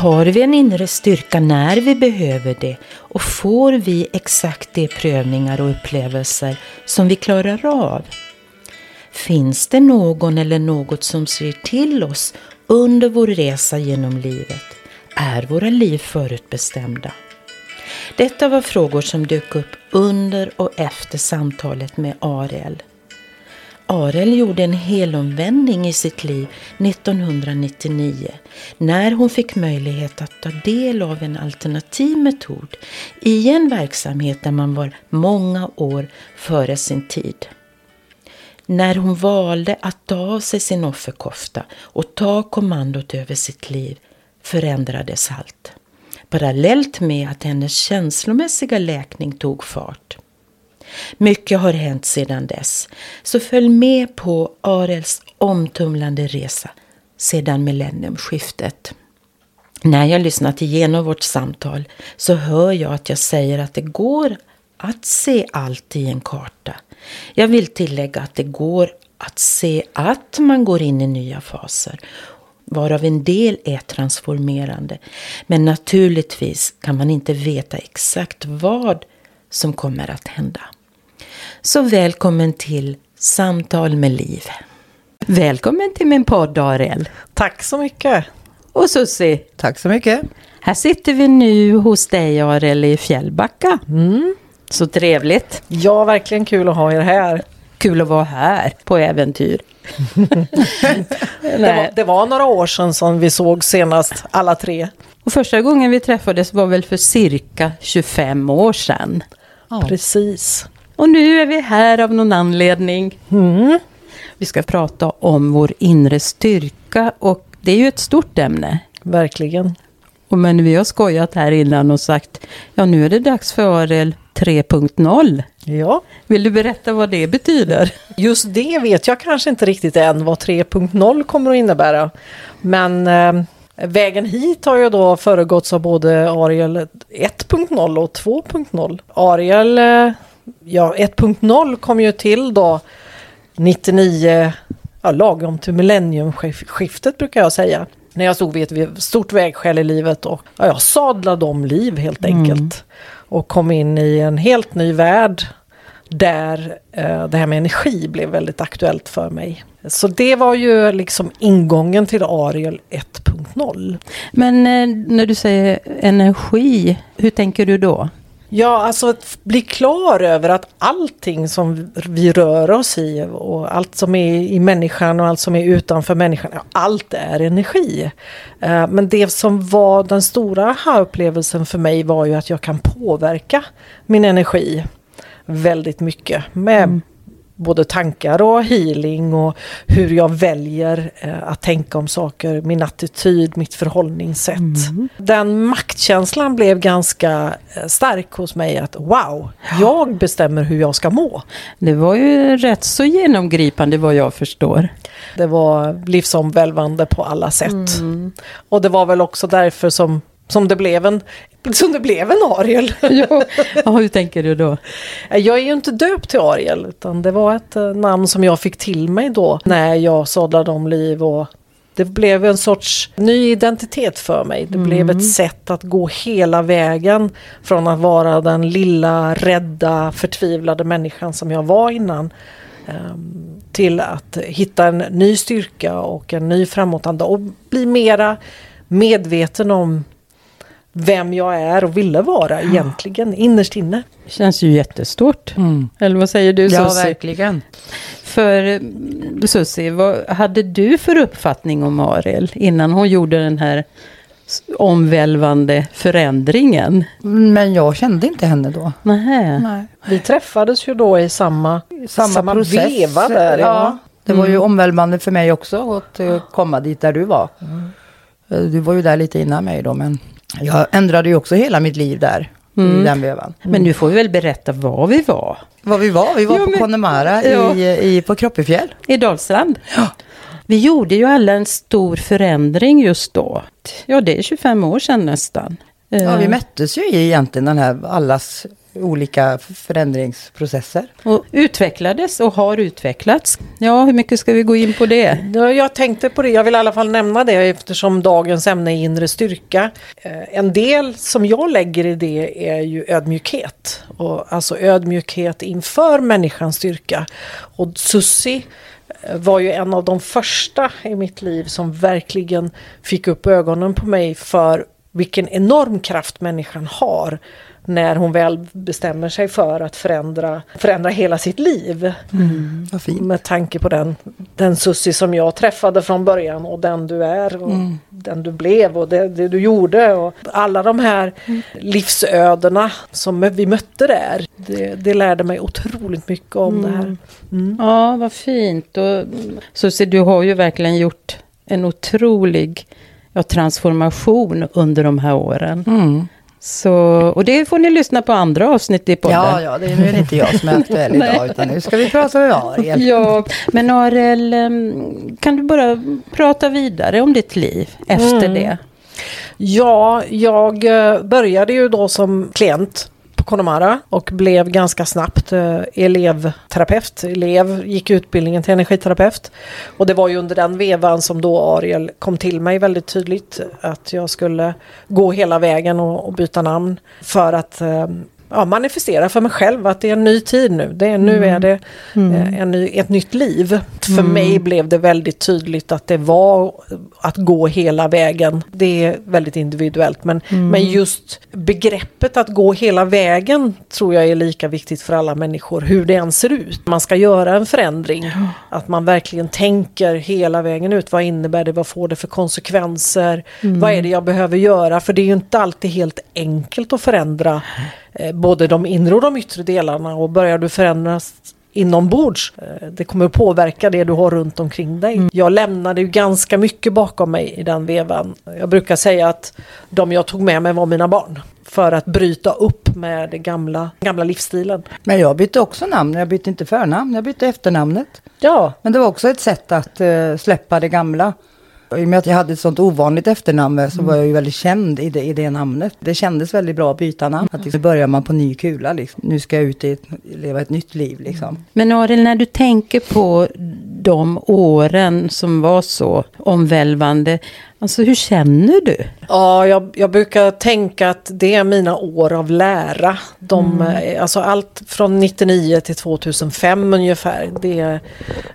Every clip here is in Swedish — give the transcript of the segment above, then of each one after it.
Har vi en inre styrka när vi behöver det och får vi exakt de prövningar och upplevelser som vi klarar av? Finns det någon eller något som ser till oss under vår resa genom livet? Är våra liv förutbestämda? Detta var frågor som dök upp under och efter samtalet med Ariel. Arel gjorde en helomvändning i sitt liv 1999 när hon fick möjlighet att ta del av en alternativ metod i en verksamhet där man var många år före sin tid. När hon valde att ta av sig sin offerkofta och ta kommandot över sitt liv förändrades allt. Parallellt med att hennes känslomässiga läkning tog fart. Mycket har hänt sedan dess, så följ med på Arels omtumlande resa sedan millenniumskiftet. När jag lyssnat igenom vårt samtal så hör jag att jag säger att det går att se allt i en karta. Jag vill tillägga att det går att se att man går in i nya faser varav en del är transformerande. Men naturligtvis kan man inte veta exakt vad som kommer att hända. Så välkommen till Samtal med Liv. Välkommen till min podd Ariel. Tack så mycket. Och Susie. Tack så mycket. Här sitter vi nu hos dig Ariel i Fjällbacka. Mm. Så trevligt. Ja, verkligen kul att ha er här. Kul att vara här på äventyr. det, var, det, var, några år sedan som vi såg senast, alla tre. Och första gången vi träffades var väl för cirka 25 år sedan. Ja. Precis. Och nu är vi här av någon anledning. Mm. Vi ska prata om vår inre styrka och det är ju ett stort ämne. Verkligen. Och men vi har skojat här innan och sagt, ja nu är det dags för Arel 3.0. Ja. Vill du berätta vad det betyder? Just det vet jag kanske inte riktigt än vad 3.0 kommer att innebära. Men eh, vägen hit har ju då föregåtts av både Ariel 1.0 och 2.0. Ariel eh, ja, 1.0 kom ju till då 99, ja, lagom till millenniumskiftet brukar jag säga. När jag stod vid ett stort vägskäl i livet och ja, jag sadlade om liv helt mm. enkelt. Mm. Och kom in i en helt ny värld där eh, det här med energi blev väldigt aktuellt för mig. Så det var ju liksom ingången till Ariel 1.0. Men eh, när du säger energi, hur tänker du då? Ja, alltså att bli klar över att allting som vi rör oss i och allt som är i människan och allt som är utanför människan, allt är energi. Eh, men det som var den stora aha-upplevelsen för mig var ju att jag kan påverka min energi väldigt mycket med mm både tankar och healing och hur jag väljer eh, att tänka om saker, min attityd, mitt förhållningssätt. Mm. Den maktkänslan blev ganska eh, stark hos mig att wow, jag bestämmer hur jag ska må. Det var ju rätt så genomgripande vad jag förstår. Det var livsomvälvande på alla sätt. Mm. Och det var väl också därför som som det blev en, som det blev en Ariel. ja, hur tänker du då? Jag är ju inte döpt till Ariel utan det var ett eh, namn som jag fick till mig då när jag sadlade om liv och Det blev en sorts ny identitet för mig. Det blev ett sätt att gå hela vägen från att vara den lilla, rädda, förtvivlade människan som jag var innan. ehm, Till att hitta en ny styrka och en ny framåtanda och bli mera medveten om vem jag är och ville vara egentligen innerst inne. Känns ju jättestort. Eller vad säger du Ja, Susie? verkligen. För mm, Susie, vad hade du för uppfattning om Ariel innan hon gjorde den här omvälvande förändringen? Men jag kände inte henne då. Nähä. Nej. Vi träffades ju då i samma, Samma, process. veva där. Ja, det var ju omvälvande för mig också att eh, komma dit där du var. Eh, Du var ju där lite innan mig då, men jag ändrade ju också hela mitt liv där. I den vevan. Men nu får vi väl berätta var vi var. Vad vi var, vi var Ja, på men- Connemara Ja. i, i, på Kroppefjäll. I Dalsland. Vi gjorde ju alla en stor förändring just då. Ja, det är 25 år sedan nästan. Ja, vi Eh, möttes ju i egentligen den här allas olika förändringsprocesser. Och utvecklades och har utvecklats. Ja, hur mycket ska vi gå in på det? Ja, Jag tänkte på det, jag vill i alla fall nämna det eftersom dagens ämne är inre styrka. Eh, En del som jag lägger i det är ju ödmjukhet. Och alltså ödmjukhet inför människans styrka. Och Susi eh, var ju en av de första i mitt liv som verkligen fick upp ögonen på mig för vilken enorm kraft människan har när hon väl bestämmer sig för att förändra, förändra hela sitt liv. Vad fint. Med tanke på den, den Sussi som jag träffade från början och den du är och den du blev och det, det du gjorde. Och alla de här livsödena som vi mötte där. Det, det lärde mig otroligt mycket om det här. Ja, vad fint. Och, Susie, du har ju verkligen gjort en otrolig ja, transformation under de här åren. Mm. Så, och det får ni lyssna på andra avsnitt i podden. Ja, ja, det är, nu är det inte jag som är aktuell idag, utan nu ska vi prata med Ariel. Ja, men Ariel, em, kan du bara prata vidare om ditt liv efter det? Ja, jag eh, började ju då som klient på Connemara och blev ganska snabbt eh, elevterapeut. Elev, gick utbildningen till energiterapeut. Och det var ju under den vevan som då Ariel kom till mig väldigt tydligt att jag skulle gå hela vägen och, och byta namn för att eh, ja, manifestera för mig själv att det är en ny tid nu. Det är, nu är det eh, en ny, ett nytt liv. För mig blev det väldigt tydligt att det var att gå hela vägen. Det är väldigt individuellt men, men just begreppet att gå hela vägen tror jag är lika viktigt för alla människor hur det än ser ut. Man ska göra en förändring. Att man verkligen tänker hela vägen ut. Vad innebär det? Vad får det för konsekvenser? Vad är det jag behöver göra? För det är ju inte alltid helt enkelt att förändra både de inre och de yttre delarna och börjar du förändras inombords. eh, Det kommer att påverka det du har runt omkring dig. Jag lämnade ju ganska mycket bakom mig i den vevan. Jag brukar säga att de jag tog med mig var mina barn. För att bryta upp med den gamla, gamla livsstilen. Men jag bytte också namn, jag bytte inte förnamn, jag bytte efternamnet. Ja, Men det var också ett sätt att eh, släppa det gamla. Och I och med att jag hade ett sånt ovanligt efternamn så var jag ju väldigt känd i det, i det namnet. Det kändes väldigt bra att byta namn. Att liksom, nu börjar man på ny kula liksom. Nu ska jag ut i ett, leva ett nytt liv liksom. Men Arild, när du tänker på de åren som var så omvälvande, alltså hur känner du? Ja, jag, jag brukar tänka att det är mina år av lära. De, eh, Alltså allt från 99 till 2005 ungefär. Det är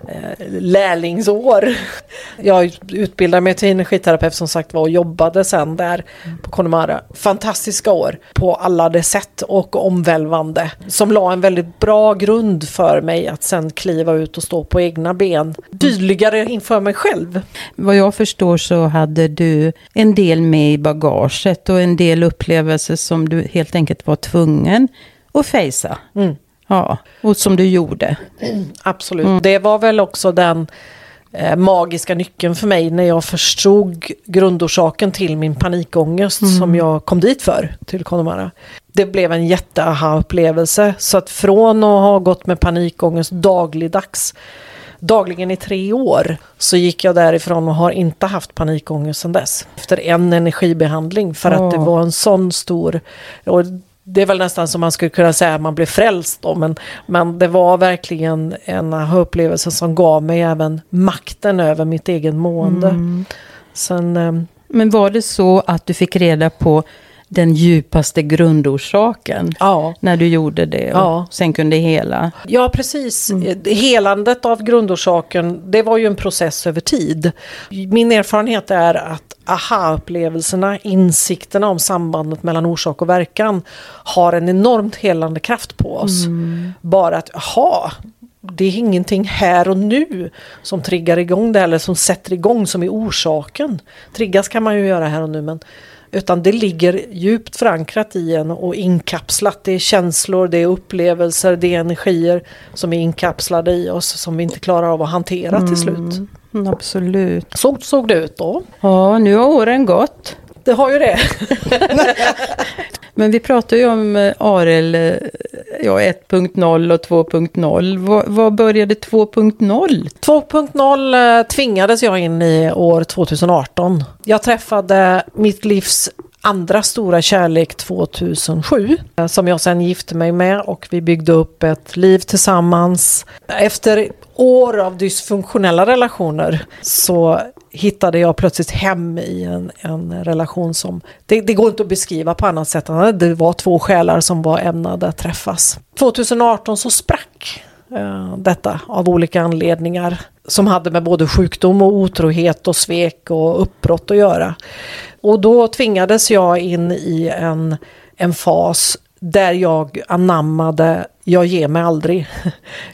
eh, lärlingsår. Jag utbildade mig till energiterapeut som sagt var och jobbade sen där på Connemara. Fantastiska år på alla de sätt och omvälvande. Som la en väldigt bra grund för mig att sen kliva ut och stå på egna ben. Tydligare inför mig själv. Vad jag förstår så hade du en del med i bagaget och en del upplevelser som du helt enkelt var tvungen att fejsa. Mm. Ja, och som du gjorde. Absolut. Det var väl också den eh, magiska nyckeln för mig när jag förstod grundorsaken till min panikångest som jag kom dit för, till Connemara. Det blev en jätte-aha-upplevelse. Så att från att ha gått med panikångest dagligdags, dagligen i tre år, så gick jag därifrån och har inte haft panikångest sedan dess. Efter en energibehandling, för att det Åh. var en sån stor... Och det är väl nästan som man skulle kunna säga att man blev frälst då, men, men det var verkligen en upplevelse som gav mig även makten över mitt eget mående. Mm. Sen, eh, Men var det så att du fick reda på den djupaste grundorsaken ja. när du gjorde det och Ja. sen kunde hela? Ja, precis. Helandet av grundorsaken, det var ju en process över tid. Min erfarenhet är att aha-upplevelserna, insikterna om sambandet mellan orsak och verkan har en enormt helande kraft på oss. Bara att, aha, det är ingenting här och nu som triggar igång det eller som sätter igång som är orsaken. Triggas kan man ju göra här och nu men utan det ligger djupt förankrat i en och inkapslat. Det är känslor, det är upplevelser, det är energier som är inkapslade i oss som vi inte klarar av att hantera till slut. Mm, absolut. Så såg det ut då. Ja, nu har åren gått. Det har ju det. Men vi pratar ju om eh, ARL Arel eh, ja, 1.0 och 2.0. Vad, började 2.0? 2.0 eh, tvingades jag in i år 2018. Jag träffade mitt livs andra stora kärlek 2007 som jag sen gifte mig med och vi byggde upp ett liv tillsammans. Efter år av dysfunktionella relationer så hittade jag plötsligt hem i en, en relation som det, det går inte att beskriva på annat sätt än att det var två själar som var ämnade att träffas. 2018 så sprack eh, detta av olika anledningar som hade med både sjukdom och otrohet och svek och uppbrott att göra. Och då tvingades jag in i en, en fas där jag anammade jag ger mig aldrig.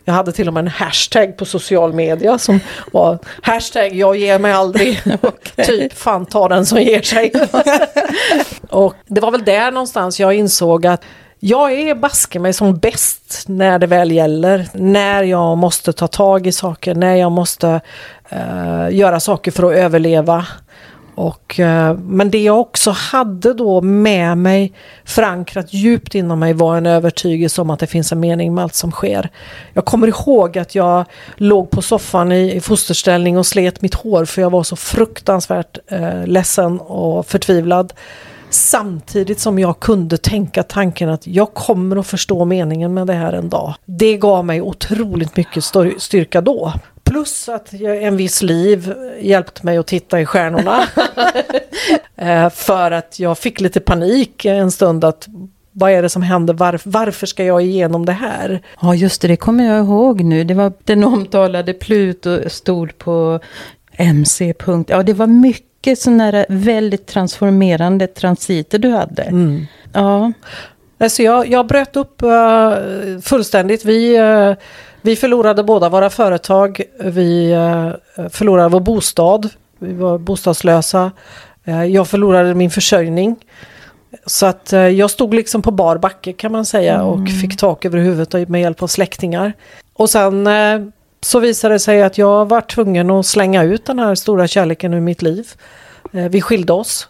Jag hade till och med en hashtag på social media som var hashtag jag ger mig aldrig. Typ fan ta den som ger sig. och det var väl där någonstans jag insåg att jag är baske mig som bäst när det väl gäller. När jag måste ta tag i saker, när jag måste eh, göra saker för att överleva. Och, eh, men det jag också hade då med mig förankrat djupt inom mig var en övertygelse om att det finns en mening med allt som sker. Jag kommer ihåg att jag låg på soffan i, i fosterställning och slet mitt hår för jag var så fruktansvärt eh, ledsen och förtvivlad. Samtidigt som jag kunde tänka tanken att jag kommer att förstå meningen med det här en dag. Det gav mig otroligt mycket styrka då. Plus att en viss liv hjälpte mig att titta i stjärnorna. Eh, För att jag fick lite panik en stund att vad är det som händer? Varf- varför ska jag igenom det här? Ja, just det, det kommer jag ihåg nu. Det var den omtalade Pluto stod på MC. Ja, det var mycket sådana här väldigt transformerande transiter du hade. Ja, Alltså jag, jag bröt upp eh, fullständigt. Vi, eh, vi förlorade båda våra företag. Vi eh, förlorade vår bostad. Vi var bostadslösa. Eh, jag förlorade min försörjning. Så att eh, jag stod liksom på bar backe kan man säga och fick tak över huvudet med hjälp av släktingar. Och sen så visade det sig att jag var tvungen att slänga ut den här stora kärleken ur mitt liv. Vi skilde oss.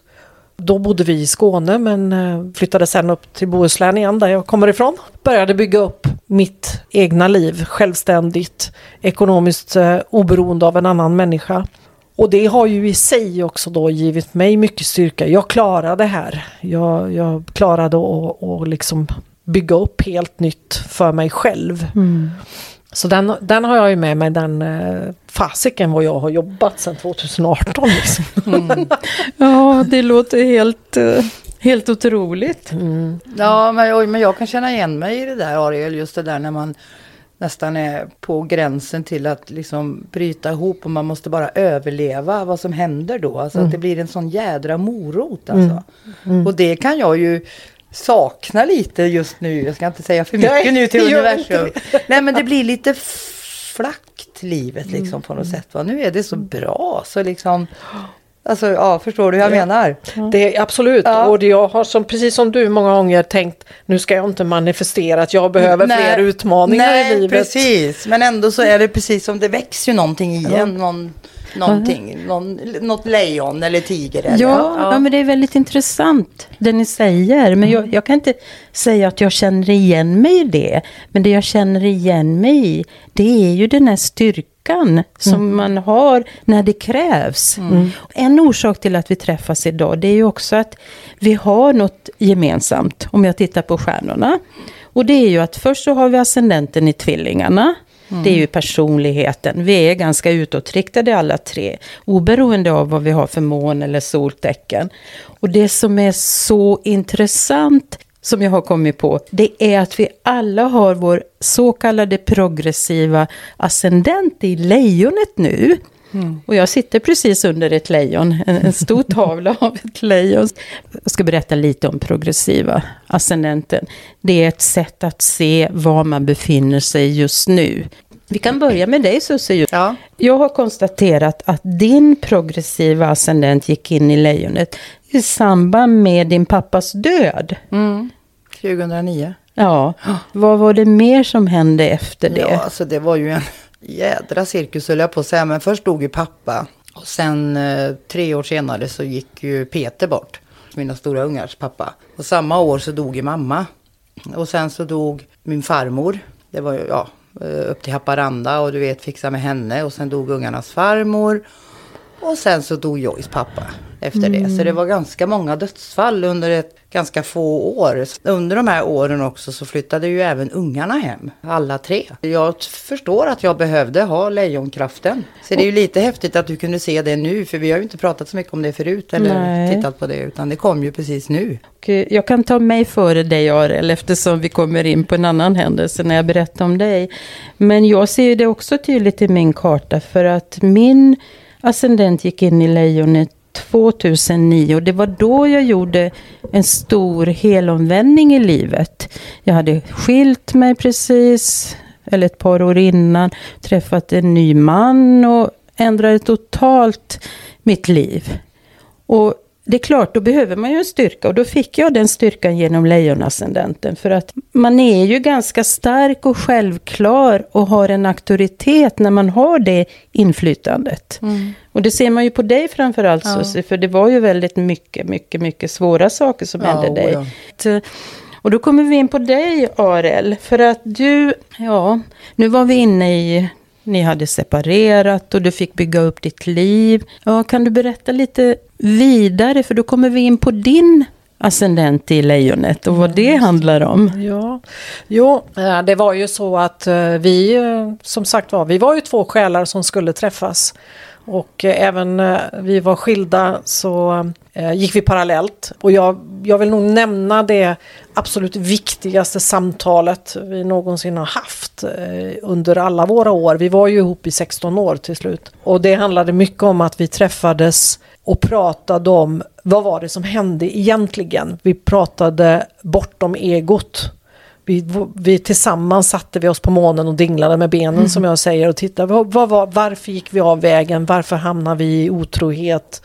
Då bodde vi i Skåne men eh, flyttade sen upp till Bohuslän igen där jag kommer ifrån. Började bygga upp mitt egna liv självständigt, ekonomiskt eh, oberoende av en annan människa. Och det har ju i sig också då givit mig mycket styrka. Jag klarade det här. Jag, jag klarade att liksom bygga upp helt nytt för mig själv. Mm. Så den, den har jag ju med mig, den eh, fasiken vad jag har jobbat sedan 2018. Liksom. ja det låter helt, eh, helt otroligt. Ja, men, oj, men jag kan känna igen mig i det där Ariel, just det där när man nästan är på gränsen till att liksom bryta ihop och man måste bara överleva vad som händer då. Alltså att det blir en sån jädra morot alltså. Och det kan jag ju sakna lite just nu. Jag ska inte säga för mycket Nej, nu till universum. Nej men det blir lite flackt livet liksom på något sätt. Va? Nu är det så bra så liksom. Alltså ja, förstår du hur jag menar? Det är absolut, Ja. och jag har som, precis som du många gånger tänkt, nu ska jag inte manifestera att jag behöver fler utmaningar nej, i livet. precis. Men ändå så är det precis som det växer ju någonting i en. Någon, någonting, någon, något lejon eller tiger. Eller, Ja, ja. men det är väldigt intressant det ni säger. Men jag, jag kan inte säga att jag känner igen mig i det. Men det jag känner igen mig i, det är ju den här styrkan som man har när det krävs. En orsak till att vi träffas idag det är ju också att vi har något gemensamt om jag tittar på stjärnorna. Och det är ju att först så har vi ascendenten i tvillingarna. Det är ju personligheten. Vi är ganska utåtriktade alla tre. Oberoende av vad vi har för mån eller soltecken. Och det som är så intressant som jag har kommit på, det är att vi alla har vår så kallade progressiva ascendent i lejonet nu. Och jag sitter precis under ett lejon, en, en stor tavla av ett lejon. Jag ska berätta lite om progressiva ascendenten. Det är ett sätt att se var man befinner sig just nu. Vi kan börja med dig Susie. Ja. Jag har konstaterat att din progressiva ascendent gick in i lejonet i samband med din pappas död. 2009. Ja, vad var det mer som hände efter det? Ja, alltså det var ju en jädra cirkus höll jag på att säga. Men först dog ju pappa. Och sen eh, tre år senare så gick ju Peter bort. Mina stora ungars pappa. Och samma år så dog ju mamma. Och sen så dog min farmor. Det var ju, ja, eh, upp till Haparanda och du vet fixa med henne. Och sen dog ungarnas farmor. Och sen så dog Joys pappa efter det. Så det var ganska många dödsfall under ett ganska få år. Under de här åren också så flyttade ju även ungarna hem. Alla tre. Jag förstår att jag behövde ha lejonkraften. Så det är ju lite häftigt att du kunde se det nu. För vi har ju inte pratat så mycket om det förut. Eller Nej. tittat på det. Utan det kom ju precis nu. Eh, jag kan ta mig före dig Arel eftersom vi kommer in på en annan händelse när jag berättar om dig. Men jag ser ju det också tydligt i min karta för att min ascendent gick in i lejonet 2009 och det var då jag gjorde en stor helomvändning i livet. Jag hade skilt mig precis, eller ett par år innan, träffat en ny man och ändrade totalt mitt liv. Och det är klart, då behöver man ju en styrka och då fick jag den styrkan genom lejonascendenten. För att man är ju ganska stark och självklar och har en auktoritet när man har det inflytandet. Och det ser man ju på dig framförallt Ja. Susie, för det var ju väldigt mycket, mycket, mycket svåra saker som Ja, hände dig. oh Så- Och då kommer vi in på dig Arel, för att du, ja, nu var vi inne i, ni hade separerat och du fick bygga upp ditt liv. Ja, kan du berätta lite vidare, för då kommer vi in på din ascendent i lejonet och vad det handlar om. Ja, jo, eh, det var ju så att eh, vi, eh, som sagt var, vi var ju två själar som skulle träffas. Och eh, även eh, vi var skilda så eh, gick vi parallellt. Och jag, jag vill nog nämna det absolut viktigaste samtalet vi någonsin har haft under alla våra år. Vi var ju ihop i 16 år till slut. Och det handlade mycket om att vi träffades och pratade om vad var det som hände egentligen. Vi pratade bortom egot. Vi, vi tillsammans satte vi oss på månen och dinglade med benen som jag säger och tittade. Vad, vad, var- varför gick vi av vägen? Varför hamnade vi i otrohet?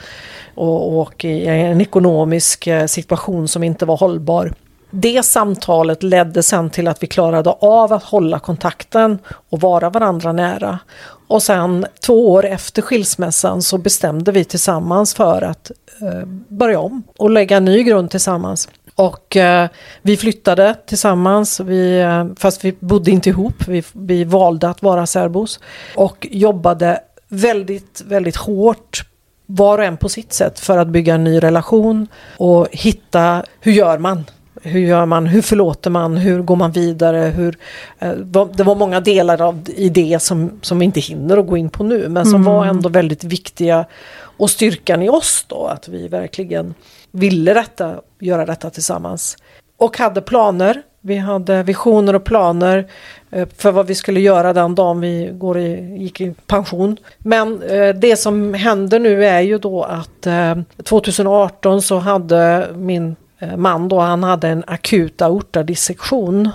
Och, och i en ekonomisk eh, situation som inte var hållbar. Det samtalet ledde sen till att vi klarade av att hålla kontakten och vara varandra nära. Och sen två år efter skilsmässan så bestämde vi tillsammans för att eh, börja om och lägga en ny grund tillsammans. Och eh, vi flyttade tillsammans, vi, eh, fast vi bodde inte ihop. Vi, vi valde att vara särbos. Och jobbade väldigt, väldigt hårt var och en på sitt sätt för att bygga en ny relation och hitta hur gör man? Hur gör man? Hur förlåter man? Hur går man vidare? Hur, eh, det var många delar av, i det som, som vi inte hinner att gå in på nu men som var ändå väldigt viktiga. Och styrkan i oss då, att vi verkligen ville detta, göra detta tillsammans. Och hade planer. Vi hade visioner och planer eh, för vad vi skulle göra den dagen vi går i, gick i pension. Men eh, det som händer nu är ju då att eh, 2018 så hade min man då, han hade en akut aortadissektion.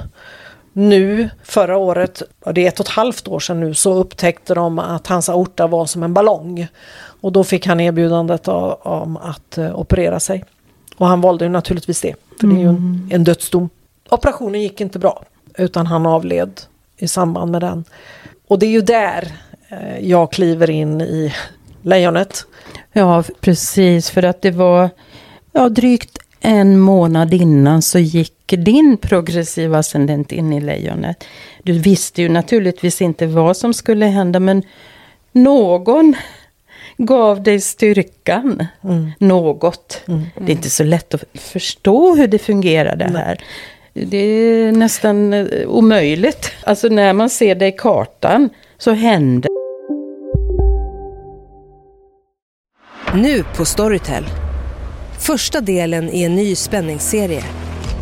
Nu, förra året, det är ett och ett halvt år sedan nu, så upptäckte de att hans aorta var som en ballong. Och då fick han erbjudandet av- om att eh, operera sig. Och han valde ju naturligtvis det, för det är ju en, en dödsdom. Operationen gick inte bra, utan han avled i samband med den. Och det är ju där eh, jag kliver in i lejonet. Ja, precis, för att det var ja, drygt en månad innan så gick din progressiva ascendent in i lejonet. Du visste ju naturligtvis inte vad som skulle hända men någon gav dig styrkan. Mm. Något. Mm. Det är inte så lätt att förstå hur det fungerar det här. Det är nästan eh, omöjligt. Alltså när man ser det i kartan så händer Nu på Storytel. Första delen i en ny spänningsserie.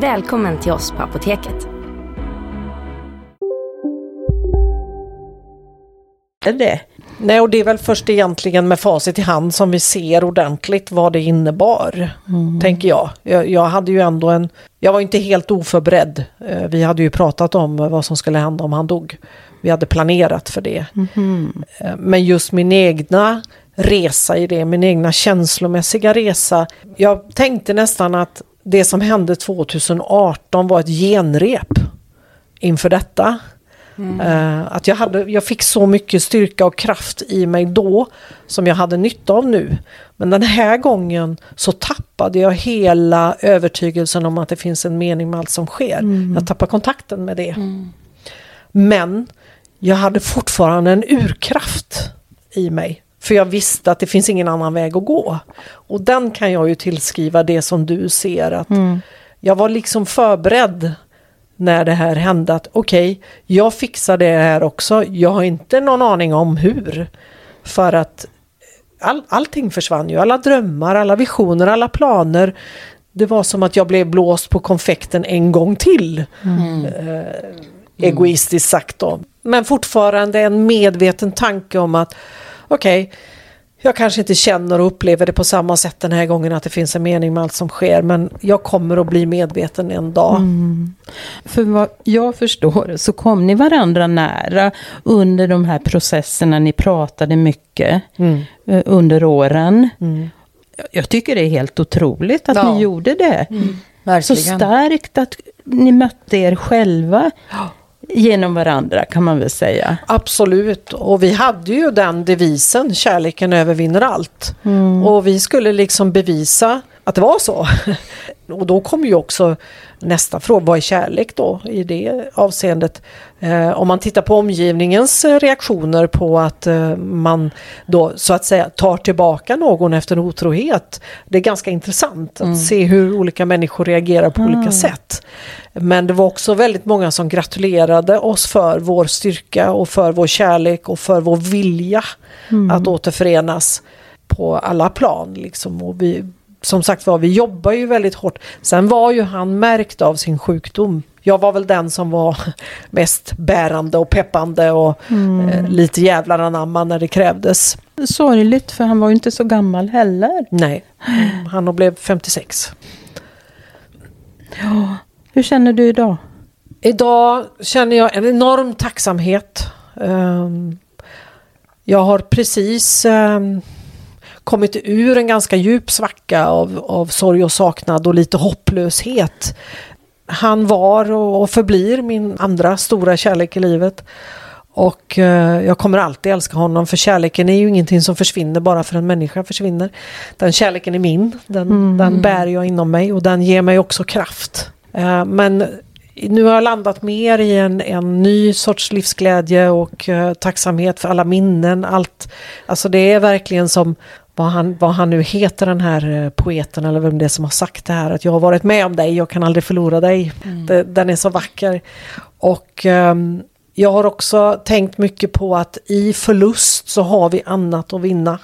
Välkommen till oss på Apoteket. Det. Nej, och det är väl först egentligen med facit i hand som vi ser ordentligt vad det innebar, mm. tänker jag. jag. jag. hade ju ändå en... Jag var inte helt oförberedd. Eh, vi hade ju pratat om vad som skulle hända om han dog. Vi hade planerat för det. Mm. Men just min egna resa i det, min egna känslomässiga resa. Jag tänkte nästan att det som hände 2018 var ett genrep inför detta. Mm. Uh, att jag, hade, jag fick så mycket styrka och kraft i mig då som jag hade nytta av nu. Men den här gången så tappade jag hela övertygelsen om att det finns en mening med allt som sker. Mm. Jag tappade kontakten med det. Mm. Men jag hade fortfarande en urkraft i mig. För jag visste att det finns ingen annan väg att gå. Och den kan jag ju tillskriva det som du ser att mm. jag var liksom förberedd när det här hände att okej, okay, jag fixar det här också. Jag har inte någon aning om hur. För att all, allting försvann ju, alla drömmar, alla visioner, alla planer. Det var som att jag blev blåst på konfekten en gång till. Mm. Eh, egoistiskt sagt då. Men fortfarande en medveten tanke om att okej, okay, jag kanske inte känner och upplever det på samma sätt den här gången att det finns en mening med allt som sker. Men jag kommer att bli medveten en dag. Mm. För vad jag förstår så kom ni varandra nära under de här processerna. Ni pratade mycket mm. Eh, under åren. Mm. Jag tycker det är helt otroligt att ja. ni gjorde det. Mm. Så starkt att ni mötte er själva. Ja genom varandra kan man väl säga. Absolut, och vi hade ju den devisen, kärleken övervinner allt. Mm. Och vi skulle liksom bevisa att det var så. och då kommer ju också nästa fråga, vad är kärlek då i det avseendet? Eh, om man tittar på omgivningens reaktioner på att eh, man då så att säga tar tillbaka någon efter en otrohet. Det är ganska intressant mm. att se hur olika människor reagerar på mm. olika sätt. Men det var också väldigt många som gratulerade oss för vår styrka och för vår kärlek och för vår vilja mm. att återförenas på alla plan. Liksom. Och vi, som sagt var, vi jobbar ju väldigt hårt. Sen var ju han märkt av sin sjukdom. Jag var väl den som var mest bärande och peppande och mm. eh, lite jävlar anamma när det krävdes. Sorgligt, för han var ju inte så gammal heller. Nej, han blev 56. Ja, hur känner du idag? Idag känner jag en enorm tacksamhet. Um, jag har precis um, kommit ur en ganska djup svacka av, av sorg och saknad och lite hopplöshet. Han var och förblir min andra stora kärlek i livet. Och eh, jag kommer alltid älska honom för kärleken är ju ingenting som försvinner bara för en människa försvinner. Den kärleken är min, den, mm. den bär jag inom mig och den ger mig också kraft. Eh, men nu har jag landat mer i en, en ny sorts livsglädje och uh, tacksamhet för alla minnen. Allt. Alltså det är verkligen som vad han, vad han nu heter den här uh, poeten eller vem det är som har sagt det här. Att jag har varit med om dig, jag kan aldrig förlora dig. Mm. Den är så vacker. Och um, jag har också tänkt mycket på att i förlust så har vi annat att vinna.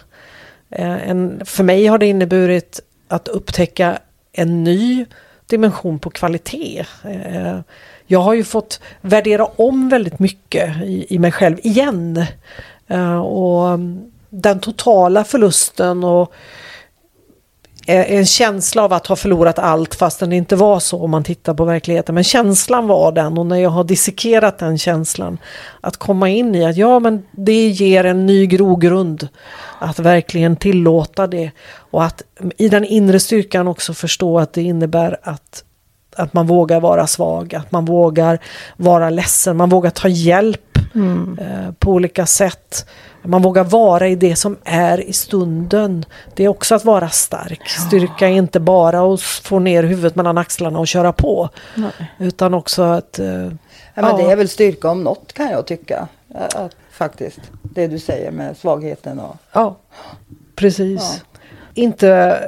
Eh, en, för mig har det inneburit att upptäcka en ny dimension på kvalitet. Eh, jag har ju fått värdera om väldigt mycket i, i mig själv igen. Eh, och den totala förlusten och en känsla av att ha förlorat allt fastän det inte var så om man tittar på verkligheten. Men känslan var den och när jag har dissekerat den känslan att komma in i att ja men det ger en ny grogrund att verkligen tillåta det och att i den inre styrkan också förstå att det innebär att att man vågar vara svag, att man vågar vara ledsen, man vågar ta hjälp mm. eh, på olika sätt. Man vågar vara i det som är i stunden. Det är också att vara stark. Ja. Styrka är inte bara att få ner huvudet mellan axlarna och köra på. Nej. Utan också att... Eh, ja, men ja. Det är väl styrka om något kan jag tycka. Att, faktiskt. Det du säger med svagheten. Och... Ja, precis. Ja inte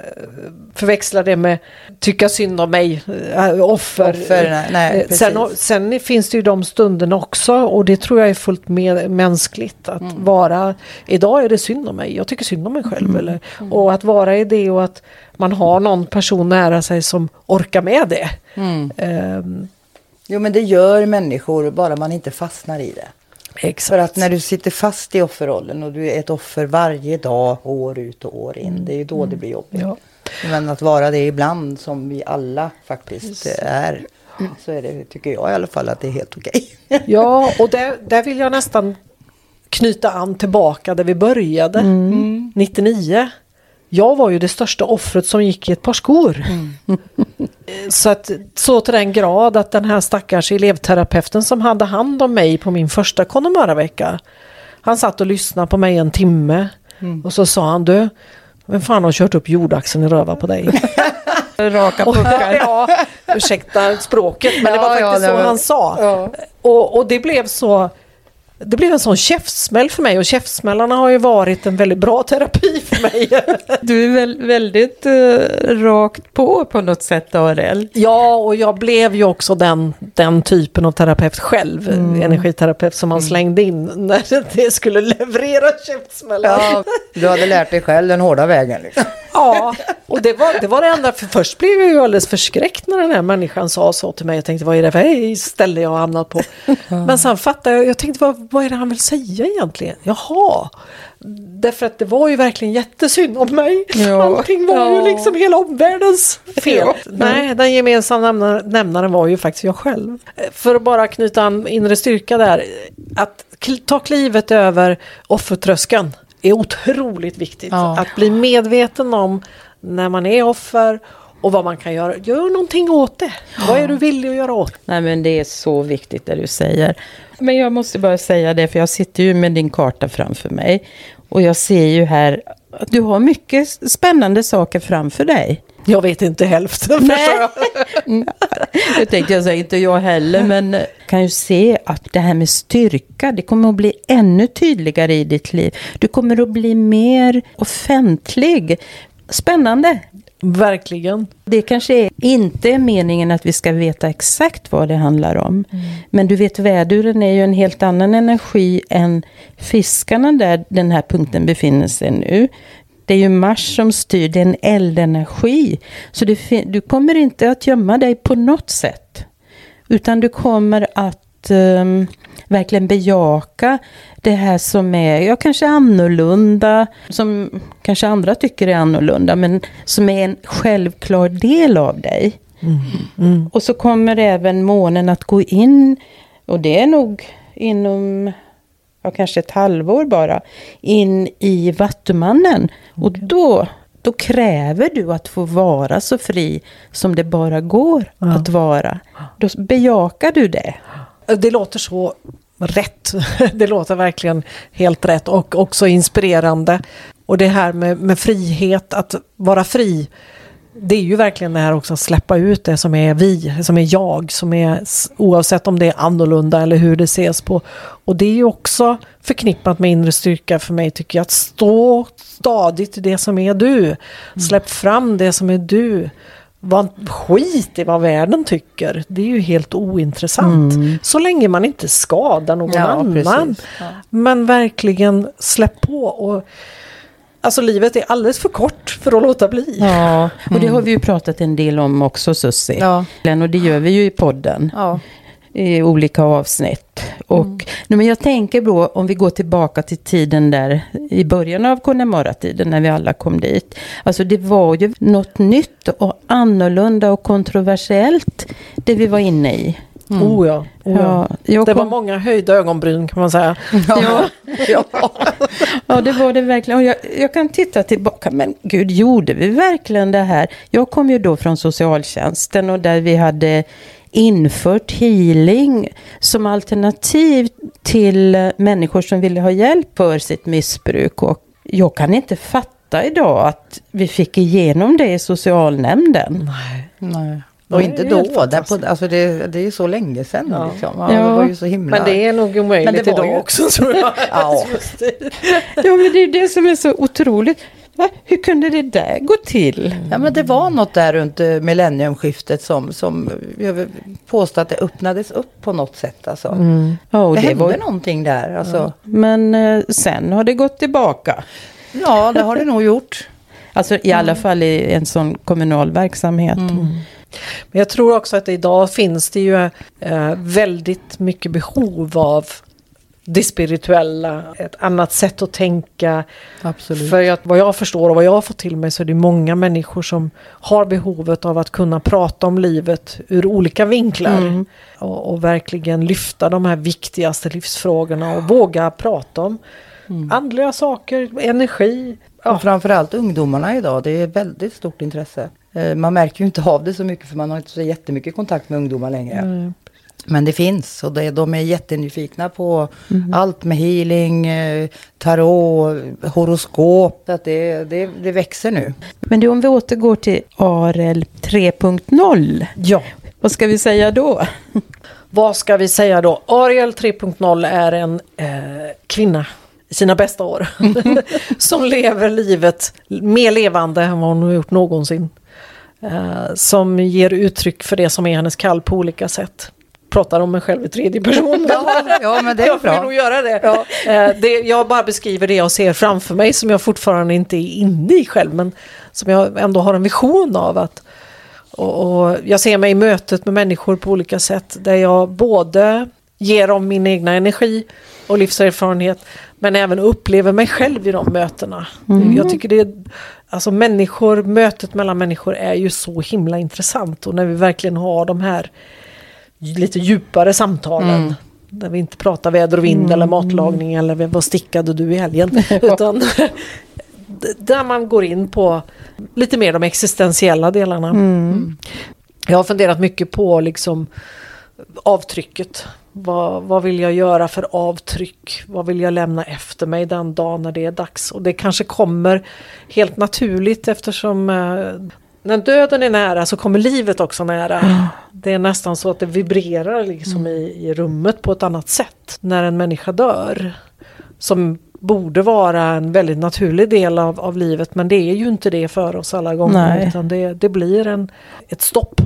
förväxla det med tycka synd om mig, äh, offer. offer nej, eh, sen, sen, finns det ju de stunderna också och det tror jag är fullt med, mänskligt att mm. vara, idag är det synd om mig, jag tycker synd om mig själv. Mm. Eller, mm. och att vara i det och att man har någon person nära sig som orkar med det. Um, jo men det gör människor bara man inte fastnar i det. Exakt. För att när du sitter fast i offerrollen och du är ett offer varje dag, år ut och år in, mm. det är ju då mm. det blir jobbigt. Ja. Men att vara det ibland, som vi alla faktiskt Just. är, så är det, tycker jag i alla fall, att det är helt okej. Okay. ja, och där, där vill jag nästan knyta an tillbaka där vi började, mm. 99 jag var ju det största offret som gick i ett par skor. Mm. så, att, så till den grad att den här stackars elevterapeuten som hade hand om mig på min första Connemara-vecka. Han satt och lyssnade på mig en timme mm. och så sa han du, vem fan har kört upp jordaxeln i röva på dig? Raka puckar. ja, ursäkta språket men ja, det var faktiskt ja, det var... så han sa. Ja. Och, och det blev så det blev en sån käftsmäll för mig och käftsmällarna har ju varit en väldigt bra terapi för mig. Du är väl, väldigt uh, rakt på på något sätt Ariel. Ja, och jag blev ju också den, den typen av terapeut själv, mm. energiterapeut som man mm. slängde in när det skulle leverera käftsmällar. Ja, du hade lärt dig själv den hårda vägen. Liksom. Ja, och det var, det var det enda, för först blev jag ju alldeles förskräckt när den här människan sa så till mig. Jag tänkte vad är det för ställe jag har hamnat på? Men sen fattade jag, jag tänkte vad, vad är det han vill säga egentligen? Jaha, därför att det var ju verkligen jättesynd om mig. Ja. Allting var ja. ju liksom hela omvärldens fel. Ja. Nej, den gemensamma nämnaren var ju faktiskt jag själv. För att bara knyta an inre styrka där, att ta klivet över offertröskeln är otroligt viktigt. Ja. Att bli medveten om när man är offer och vad man kan göra. Gör någonting åt det. Ja. Vad är du villig att göra åt? Nej men det är så viktigt det du säger. Men jag måste bara säga det, för jag sitter ju med din karta framför mig. Och jag ser ju här att du har mycket spännande saker framför dig. Jag vet inte hälften. Nej. det tänkte jag säga, inte jag heller. Men kan ju se att det här med styrka, det kommer att bli ännu tydligare i ditt liv. Du kommer att bli mer offentlig. Spännande. Verkligen. Det kanske är inte är meningen att vi ska veta exakt vad det handlar om. Mm. Men du vet, väduren är ju en helt annan energi än fiskarna där den här punkten befinner sig nu. Det är ju Mars som styr, det är en eldenergi. Så du, du kommer inte att gömma dig på något sätt. Utan du kommer att um, verkligen bejaka det här som är, ja kanske annorlunda, som kanske andra tycker är annorlunda, men som är en självklar del av dig. Mm. Mm. Och så kommer även månen att gå in, och det är nog inom ja, kanske ett halvår bara, in i Vattumannen. Och då, då kräver du att få vara så fri som det bara går ja. att vara. Då bejakar du det. Det låter så rätt. Det låter verkligen helt rätt och också inspirerande. Och det här med, med frihet, att vara fri det är ju verkligen det här också att släppa ut det som är vi, som är jag, som är oavsett om det är annorlunda eller hur det ses på. Och det är ju också förknippat med inre styrka för mig tycker jag, att stå stadigt i det som är du. Mm. Släpp fram det som är du. Vad, skit i vad världen tycker. Det är ju helt ointressant. Så länge man inte skadar någon Ja, annan. Ja. Men verkligen släpp på. Och, alltså livet är alldeles för kort för att låta bli. Ja, och det har vi ju pratat en del om också Sussi. Ja. Och det gör vi ju i podden. Ja. I olika avsnitt. Och, nu, men jag tänker då, om vi går tillbaka till tiden där i början av Connemara-tiden när vi alla kom dit. Alltså det var ju något nytt och annorlunda och kontroversiellt det vi var inne i. Oh ja. Oh ja. Ja, Det var kom- många höjda ögonbryn kan man säga. Ja, ja. ja, det var det verkligen. Och jag, jag kan titta tillbaka, men gud, gjorde vi verkligen det här? Jag kom ju då från socialtjänsten och där vi hade infört healing som alternativ till människor som ville ha hjälp för sitt missbruk. Och jag kan inte fatta idag att vi fick igenom det i socialnämnden. Nej. Det Och inte då, på, alltså det, det är ju så länge sedan. Ja. Liksom. Ja, Det Ja. var ju så himla... Men det är nog omöjligt det idag ju- också tror jag. Ja. Det. Ja, men det är det som är så otroligt. Va? Hur kunde det där gå till? Ja men det var något där runt eh, millenniumskiftet som, som jag vill påstå att det öppnades upp på något sätt. Alltså. Ja, och det det hände var, någonting där. Alltså. men eh, sen har det gått tillbaka. Ja det har det nog gjort. Alltså i alla fall i en sån kommunal verksamhet. Men jag tror också att idag finns det ju eh, väldigt mycket behov av det spirituella, ett annat sätt att tänka. Absolut. För jag, vad jag förstår och vad jag har fått till mig så är det många människor som har behovet av att kunna prata om livet ur olika vinklar. Och, och verkligen lyfta de här viktigaste livsfrågorna och våga prata om andliga saker, energi. Och framförallt ungdomarna idag, det är väldigt stort intresse. Eh, Man märker ju inte av det så mycket för man har inte så jättemycket kontakt med ungdomar längre. Men det finns och det, de är jättenyfikna på allt med healing, eh, tarot, horoskop. Att det, det, det växer nu. Men du, om vi återgår till ARL 3.0. Ja. Vad ska vi säga då? Vad ska vi säga då? Ariel 3.0 är en eh, kvinna i sina bästa år. som lever livet mer levande än vad hon har gjort någonsin. Eh, som ger uttryck för det som är hennes kall på olika sätt. Pratar om mig själv i tredje person. Ja, ja men det är jag bra. nog göra det. Eh, det. Jag bara beskriver det jag ser framför mig som jag fortfarande inte är inne i själv. Men som jag ändå har en vision av. att och, och jag ser mig i mötet med människor på olika sätt. Där jag både ger dem min egna energi och livserfarenhet. Men även upplever mig själv i de mötena. Jag tycker det är, alltså människor, mötet mellan människor är ju så himla intressant. Och när vi verkligen har de här lite djupare samtalen. Där vi inte pratar väder och vind eller matlagning eller vad stickade du i helgen. Utan där man går in på lite mer de existentiella delarna. Jag har funderat mycket på liksom avtrycket. Vad, vad vill jag göra för avtryck? Vad vill jag lämna efter mig den dag när det är dags? Och det kanske kommer helt naturligt eftersom eh, när döden är nära så kommer livet också nära. Det är nästan så att det vibrerar liksom i, i rummet på ett annat sätt när en människa dör. Som borde vara en väldigt naturlig del av, av livet men det är ju inte det för oss alla gånger. Nej. Utan det, det blir en, ett stopp.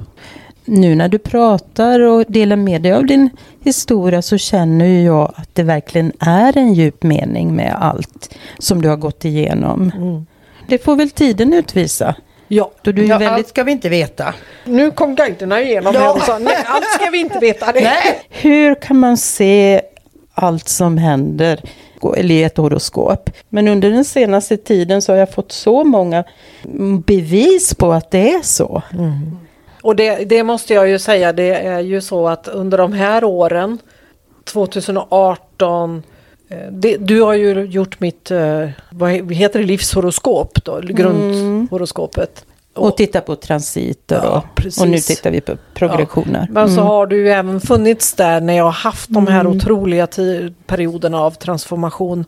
Nu när du pratar och delar med dig av din historia så känner jag att det verkligen är en djup mening med allt som du har gått igenom. Det får väl tiden utvisa. Ja, Då du är Ja, väldigt allt ska vi inte veta. nu kom guiderna igenom här och sa nej, allt ska vi inte veta. Det. Hur kan man se allt som händer eller i ett horoskop? Men under den senaste tiden så har jag fått så många bevis på att det är så. Och det, det måste jag ju säga, det är ju så att under de här åren, 2018, eh, det, du har ju gjort mitt, eh, vad he- heter det, livshoroskop då, grundhoroskopet. Och titta på transiter Ja, och, och nu tittar vi på progressioner. Men så har du ju även funnits där när jag har haft de här otroliga ti- perioderna av transformation.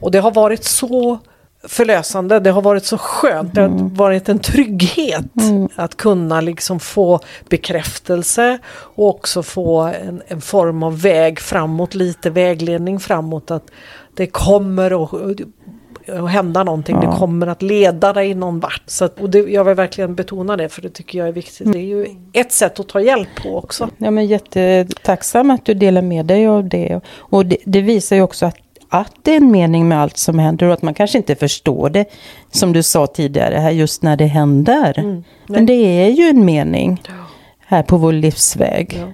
Och det har varit så förlösande, det har varit så skönt, det har varit en trygghet att kunna liksom få bekräftelse och också få en, en form av väg framåt, lite vägledning framåt. Att det kommer och att hända någonting. Ja. Det kommer att leda dig någon vart. Så att, och det, jag vill verkligen betona det för det tycker jag är viktigt. Det är ju ett sätt att ta hjälp på också. Ja, men jättetacksam att du delar med dig av det. Och det, det visar ju också att, att det är en mening med allt som händer och att man kanske inte förstår det, som du sa tidigare, här just när det händer. Men det är ju en mening här på vår livsväg. Ja.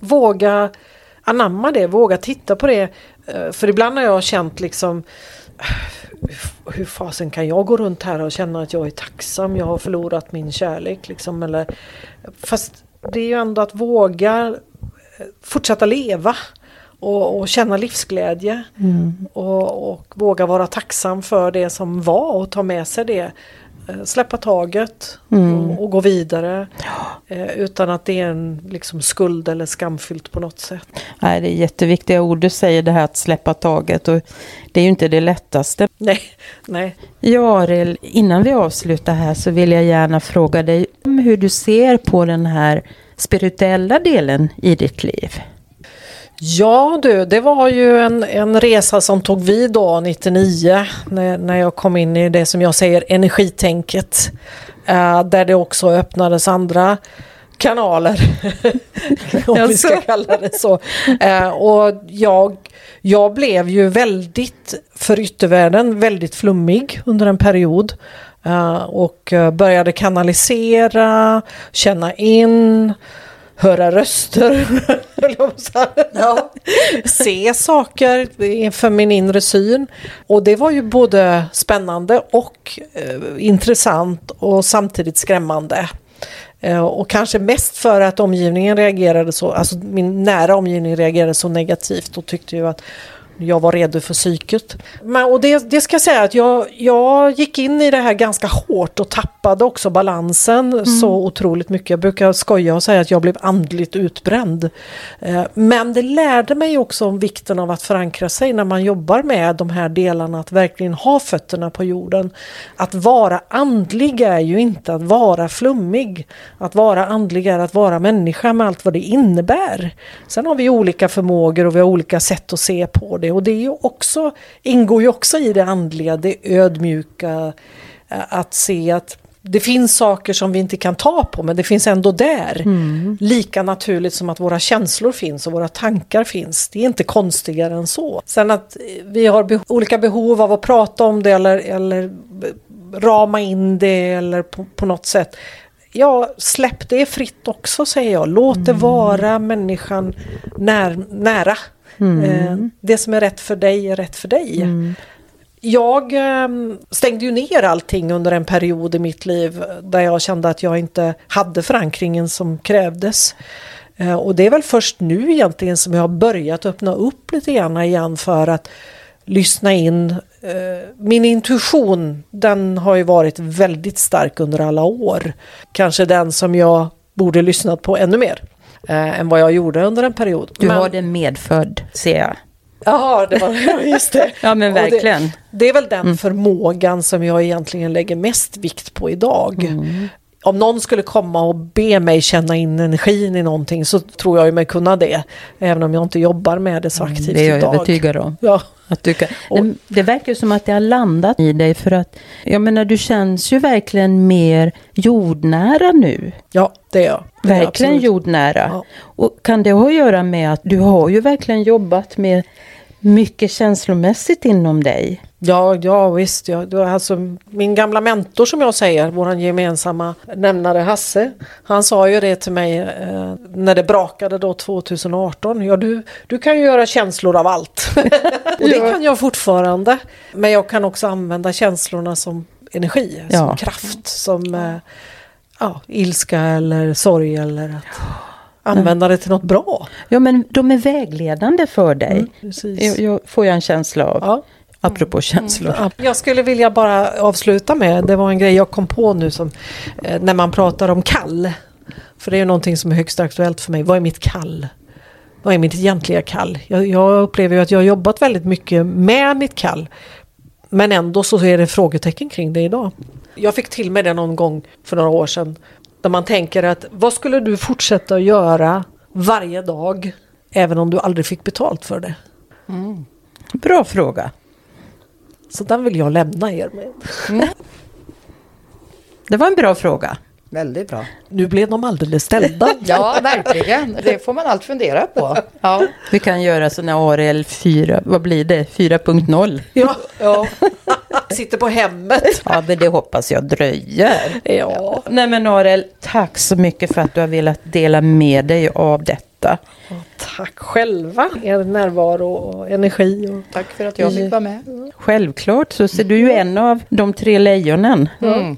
Våga anamma det, våga titta på det. Eh, För ibland har jag känt liksom "Hur- hur fasen kan jag gå runt här och känna att jag är tacksam, jag har förlorat min kärlek liksom. Eller, fast det är ju ändå att våga eh, fortsätta leva och, och känna livsglädje. Och, och våga vara tacksam för det som var och ta med sig det. Eh, Släppa taget och, och gå vidare. Eh, utan att det är en liksom, skuld eller skamfyllt på något sätt. Nej, det är jätteviktiga ord du säger, det här att släppa taget. Och det är ju inte det lättaste. Nej, nej. Ja, Ariel, innan vi avslutar här så vill jag gärna fråga dig om hur du ser på den här spirituella delen i ditt liv. Ja du, det var ju en, en resa som tog vid då 99 när, när jag kom in i det som jag säger energitänket. Eh, där det också öppnades andra kanaler. om vi ska Jaså? kalla det så. Eh, och jag, jag blev ju väldigt, för yttervärlden, väldigt flummig under en period. Eh, och eh, började kanalisera, känna in, höra röster, säga. se saker inför min inre syn. Och det var ju både spännande och eh, intressant och samtidigt skrämmande. Eh, och kanske mest för att omgivningen reagerade så, alltså min nära omgivning reagerade så negativt och tyckte ju att jag var redo för psyket. Men, och det, det ska jag säga att jag, jag gick in i det här ganska hårt och tappade också balansen så otroligt mycket. Jag brukar skoja och säga att jag blev andligt utbränd. Eh, men det lärde mig också om vikten av att förankra sig när man jobbar med de här delarna, att verkligen ha fötterna på jorden. Att vara andlig är ju inte att vara flummig. Att vara andlig är att vara människa med allt vad det innebär. Sen har vi olika förmågor och vi har olika sätt att se på det och det är ju också, ingår ju också i det andliga, det ödmjuka, eh, att se att det finns saker som vi inte kan ta på men det finns ändå där. Lika naturligt som att våra känslor finns och våra tankar finns. Det är inte konstigare än så. Sen att eh, vi har be- olika behov av att prata om det eller, eller b- rama in det eller på, på något sätt. Ja, släpp det fritt också säger jag. Låt det vara människan när, nära. Eh, det som är rätt för dig är rätt för dig. Jag eh, stängde ju ner allting under en period i mitt liv där jag kände att jag inte hade förankringen som krävdes. Eh, och det är väl först nu egentligen som jag har börjat öppna upp lite grann igen för att lyssna in. Eh, min intuition den har ju varit väldigt stark under alla år. Kanske den som jag borde lyssnat på ännu mer eh, än vad jag gjorde under en period. Du Men- har den medfödd, ser jag. Jaha, det var ja, just det. Ja, men Och det- verkligen. Det, är väl den förmågan som jag egentligen lägger mest vikt på idag. Om någon skulle komma och be mig känna in energin i någonting så tror jag ju mig kunna det. Även om jag inte jobbar med det så aktivt Det är jag idag. övertygad om. Ja. Att du kan, Och- det, verkar som att det har landat i dig för att, jag menar du känns ju verkligen mer jordnära nu. ja, det är jag. Det är jag Verkligen jordnära. Ja. Och kan det ha att göra med att du har ju verkligen jobbat med mycket känslomässigt inom dig? Ja, ja visst. Ja, alltså, min gamla mentor som jag säger, vår gemensamma nämnare Hasse, han sa ju det till mig eh, när det brakade då 2018. Ja, du, du kan ju göra känslor av allt. och det kan jag fortfarande. Men jag kan också använda känslorna som energi, som Ja. kraft, som eh, ja, ilska eller sorg eller att använda det till något bra. Ja men de är vägledande för dig. Precis. Jag, jag, får jag en känsla av. Ja. Apropå känslor. Ja, Jag skulle vilja bara avsluta med, det var en grej jag kom på nu som eh, när man pratar om kall. För det är ju någonting som är högst aktuellt för mig. Vad är mitt kall? Vad är mitt egentliga kall? Jag, jag upplever ju att jag har jobbat väldigt mycket med mitt kall. Men ändå så är det frågetecken kring det idag. Jag fick till mig det någon gång för några år sedan. Där man tänker att vad skulle du fortsätta att göra varje dag även om du aldrig fick betalt för det? Bra fråga. Så den vill jag lämna er med. Det var en bra fråga. Väldigt bra. Nu blev de alldeles ställda. Ja, verkligen. Det får man allt fundera på. Ja. Vi kan göra sådana Ariel 4, vad blir det? 4.0. ja, ja. Sitter på hemmet. Ja, men det hoppas jag dröjer. Ja. Nej men Ariel, tack så mycket för att du har velat dela med dig av detta. Tack själva. Er närvaro och energi. Och... Tack för att jag fick vara med. Självklart så ser du ju en av de tre lejonen.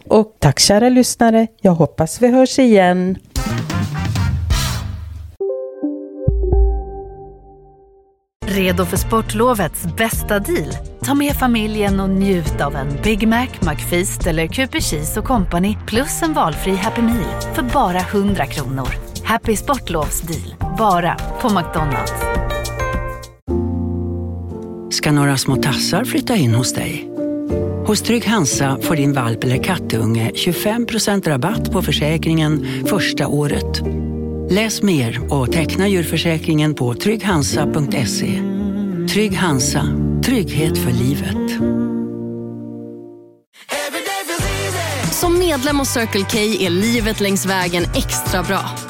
Och tack kära lyssnare, jag hoppas vi hörs igen. Redo för sportlovets bästa deal? Ta med familjen och njut av en Big Mac, McFeast eller Cooper Cheese och Company plus en valfri Happy Meal för bara 100 kronor. Happy Sportlovs deal, bara på McDonalds. ska några små tassar flytta in hos dig. Hos Trygg Hansa får din valp eller kattunge 25% rabatt på försäkringen första året. Läs mer och teckna djurförsäkringen på trygghansa.se. Trygg Hansa, trygghet för livet. Som medlem hos Circle K är livet längs vägen extra bra.